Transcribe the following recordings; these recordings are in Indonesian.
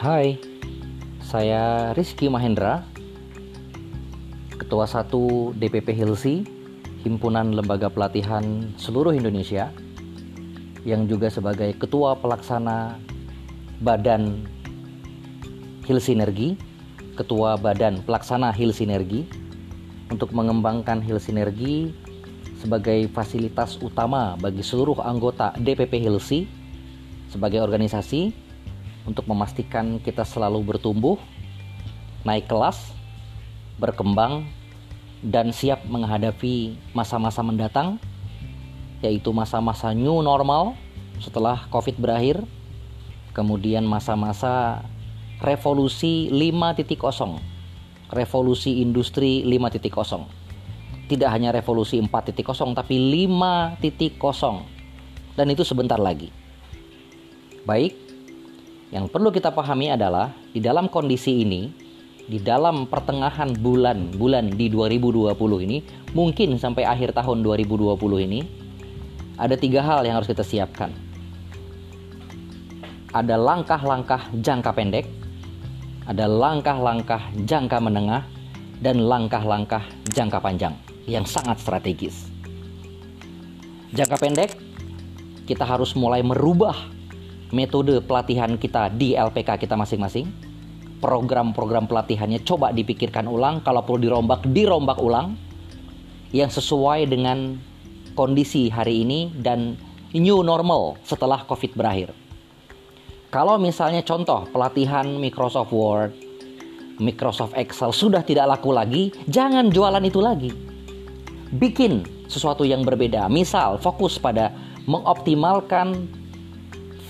Hai, saya Rizky Mahendra, Ketua 1 DPP Hilsi, Himpunan Lembaga Pelatihan Seluruh Indonesia, yang juga sebagai Ketua Pelaksana Badan Hilsinergi, Ketua Badan Pelaksana Hilsinergi, untuk mengembangkan Hilsinergi sebagai fasilitas utama bagi seluruh anggota DPP Hilsi sebagai organisasi untuk memastikan kita selalu bertumbuh, naik kelas, berkembang, dan siap menghadapi masa-masa mendatang, yaitu masa-masa new normal setelah COVID berakhir, kemudian masa-masa revolusi 5.0, revolusi industri 5.0. Tidak hanya revolusi 4.0 tapi 5.0 dan itu sebentar lagi. Baik, yang perlu kita pahami adalah di dalam kondisi ini, di dalam pertengahan bulan-bulan di 2020 ini, mungkin sampai akhir tahun 2020 ini, ada tiga hal yang harus kita siapkan. Ada langkah-langkah jangka pendek, ada langkah-langkah jangka menengah, dan langkah-langkah jangka panjang yang sangat strategis. Jangka pendek, kita harus mulai merubah metode pelatihan kita di LPK kita masing-masing. Program-program pelatihannya coba dipikirkan ulang, kalau perlu dirombak, dirombak ulang yang sesuai dengan kondisi hari ini dan new normal setelah COVID berakhir. Kalau misalnya contoh pelatihan Microsoft Word, Microsoft Excel sudah tidak laku lagi, jangan jualan itu lagi. Bikin sesuatu yang berbeda. Misal fokus pada mengoptimalkan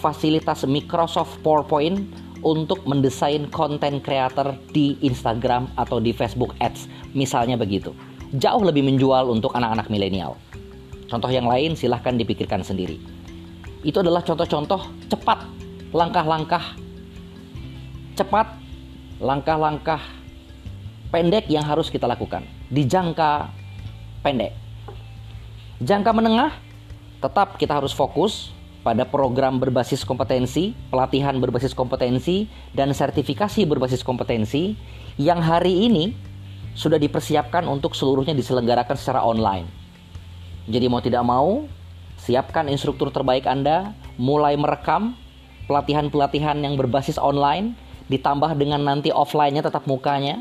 fasilitas Microsoft PowerPoint untuk mendesain konten creator di Instagram atau di Facebook Ads, misalnya begitu. Jauh lebih menjual untuk anak-anak milenial. Contoh yang lain silahkan dipikirkan sendiri. Itu adalah contoh-contoh cepat, langkah-langkah cepat, langkah-langkah pendek yang harus kita lakukan di jangka pendek. Jangka menengah, tetap kita harus fokus pada program berbasis kompetensi, pelatihan berbasis kompetensi, dan sertifikasi berbasis kompetensi yang hari ini sudah dipersiapkan untuk seluruhnya diselenggarakan secara online. Jadi mau tidak mau, siapkan instruktur terbaik Anda, mulai merekam pelatihan-pelatihan yang berbasis online, ditambah dengan nanti offline-nya tetap mukanya,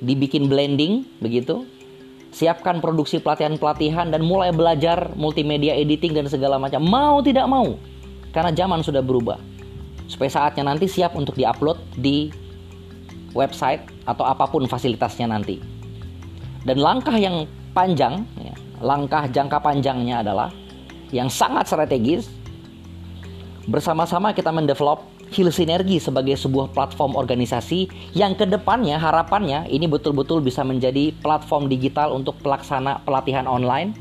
dibikin blending begitu, siapkan produksi pelatihan-pelatihan dan mulai belajar multimedia editing dan segala macam. Mau tidak mau, karena zaman sudah berubah. Supaya saatnya nanti siap untuk diupload di website atau apa pun fasilitasnya nanti. Dan langkah yang panjang, ya, langkah jangka panjangnya adalah yang sangat strategis. Bersama-sama kita mendevelop Heal Sinergi sebagai sebuah platform organisasi yang ke depannya harapannya ini betul-betul bisa menjadi platform digital untuk pelaksana pelatihan online.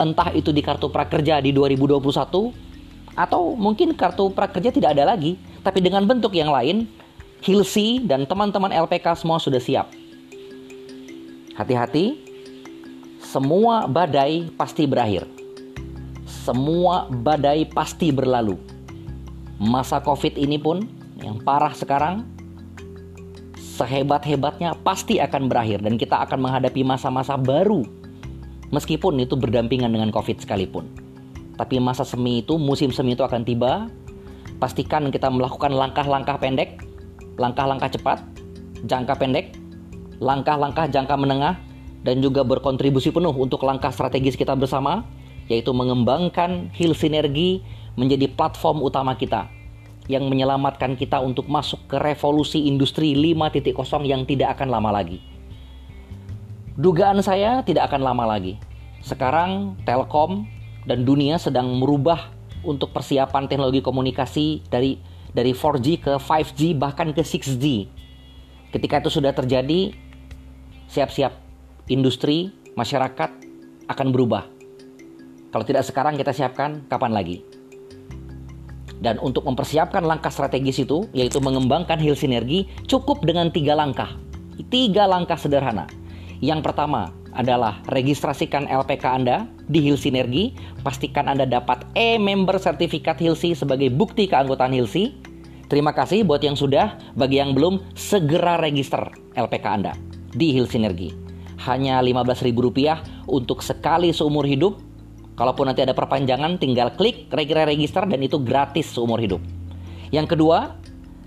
Entah itu di kartu prakerja di 2021 atau mungkin kartu prakerja tidak ada lagi tapi dengan bentuk yang lain Hilsi dan teman-teman LPK semua sudah siap. Hati-hati semua badai pasti berakhir. Semua badai pasti berlalu masa COVID ini pun yang parah sekarang sehebat-hebatnya pasti akan berakhir dan kita akan menghadapi masa-masa baru meskipun itu berdampingan dengan COVID sekalipun. Tapi masa semi itu, musim semi itu akan tiba. Pastikan kita melakukan langkah-langkah pendek, langkah-langkah cepat, jangka pendek, langkah-langkah jangka menengah, dan juga berkontribusi penuh untuk langkah strategis kita bersama, yaitu mengembangkan Heal Sinergi menjadi platform utama kita yang menyelamatkan kita untuk masuk ke revolusi industri 5.0 yang tidak akan lama lagi. Dugaan saya tidak akan lama lagi. Sekarang Telkom dan dunia sedang merubah untuk persiapan teknologi komunikasi dari dari 4G ke 5G bahkan ke 6G. Ketika itu sudah terjadi, siap-siap industri, masyarakat akan berubah. Kalau tidak sekarang kita siapkan, kapan lagi? Dan untuk mempersiapkan langkah strategis itu, yaitu mengembangkan Heal Sinergi, cukup dengan tiga langkah. Tiga langkah sederhana. Yang pertama adalah registrasikan LPK Anda di Heal Sinergi. Pastikan Anda dapat e-member sertifikat Hilsi sebagai bukti keanggotaan Hilsi. Terima kasih buat yang sudah, bagi yang belum, segera register LPK Anda di Hill Sinergi. Hanya Rp15.000 untuk sekali seumur hidup. Kalaupun nanti ada perpanjangan, tinggal klik register dan itu gratis seumur hidup. Yang kedua,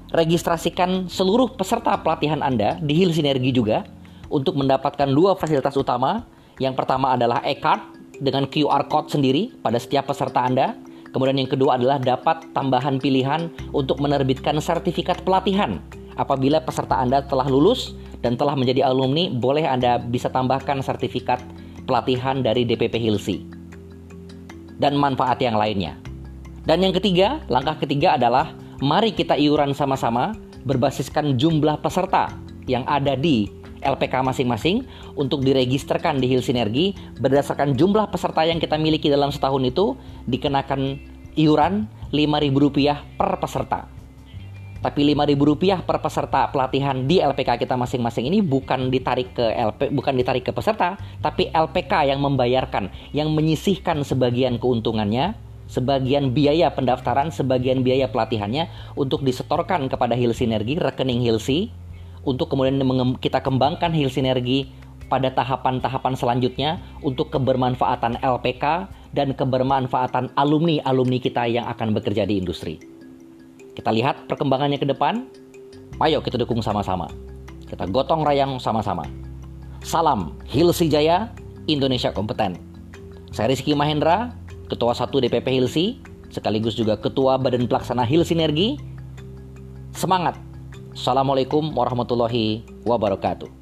registrasikan seluruh peserta pelatihan Anda di Hill Sinergi juga untuk mendapatkan dua fasilitas utama. Yang pertama adalah e-card dengan QR code sendiri pada setiap peserta Anda Kemudian yang kedua adalah dapat tambahan pilihan untuk menerbitkan sertifikat pelatihan. Apabila peserta Anda telah lulus dan telah menjadi alumni, boleh Anda bisa tambahkan sertifikat pelatihan dari DPP Hilsi. Dan manfaat yang lainnya. Dan yang ketiga, langkah ketiga adalah mari kita iuran sama-sama berbasiskan jumlah peserta yang ada di LPK masing-masing untuk diregisterkan di Hill Sinergi berdasarkan jumlah peserta yang kita miliki dalam setahun itu dikenakan iuran Rp5.000 per peserta. Tapi Rp5.000 per peserta pelatihan di LPK kita masing-masing ini bukan ditarik ke LP bukan ditarik ke peserta, tapi LPK yang membayarkan, yang menyisihkan sebagian keuntungannya, sebagian biaya pendaftaran, sebagian biaya pelatihannya untuk disetorkan kepada Hill Sinergi rekening Hilsi untuk kemudian kita kembangkan Hill Sinergi pada tahapan-tahapan selanjutnya untuk kebermanfaatan LPK dan kebermanfaatan alumni-alumni kita yang akan bekerja di industri. Kita lihat perkembangannya ke depan. Ayo kita dukung sama-sama. Kita gotong royong sama-sama. Salam Hilsi Jaya, Indonesia kompeten. Saya Rizky Mahendra, Ketua 1 DPP Hilsi, sekaligus juga Ketua Badan Pelaksana Hil Sinergi. Semangat Assalamualaikum warahmatullahi wabarakatuh.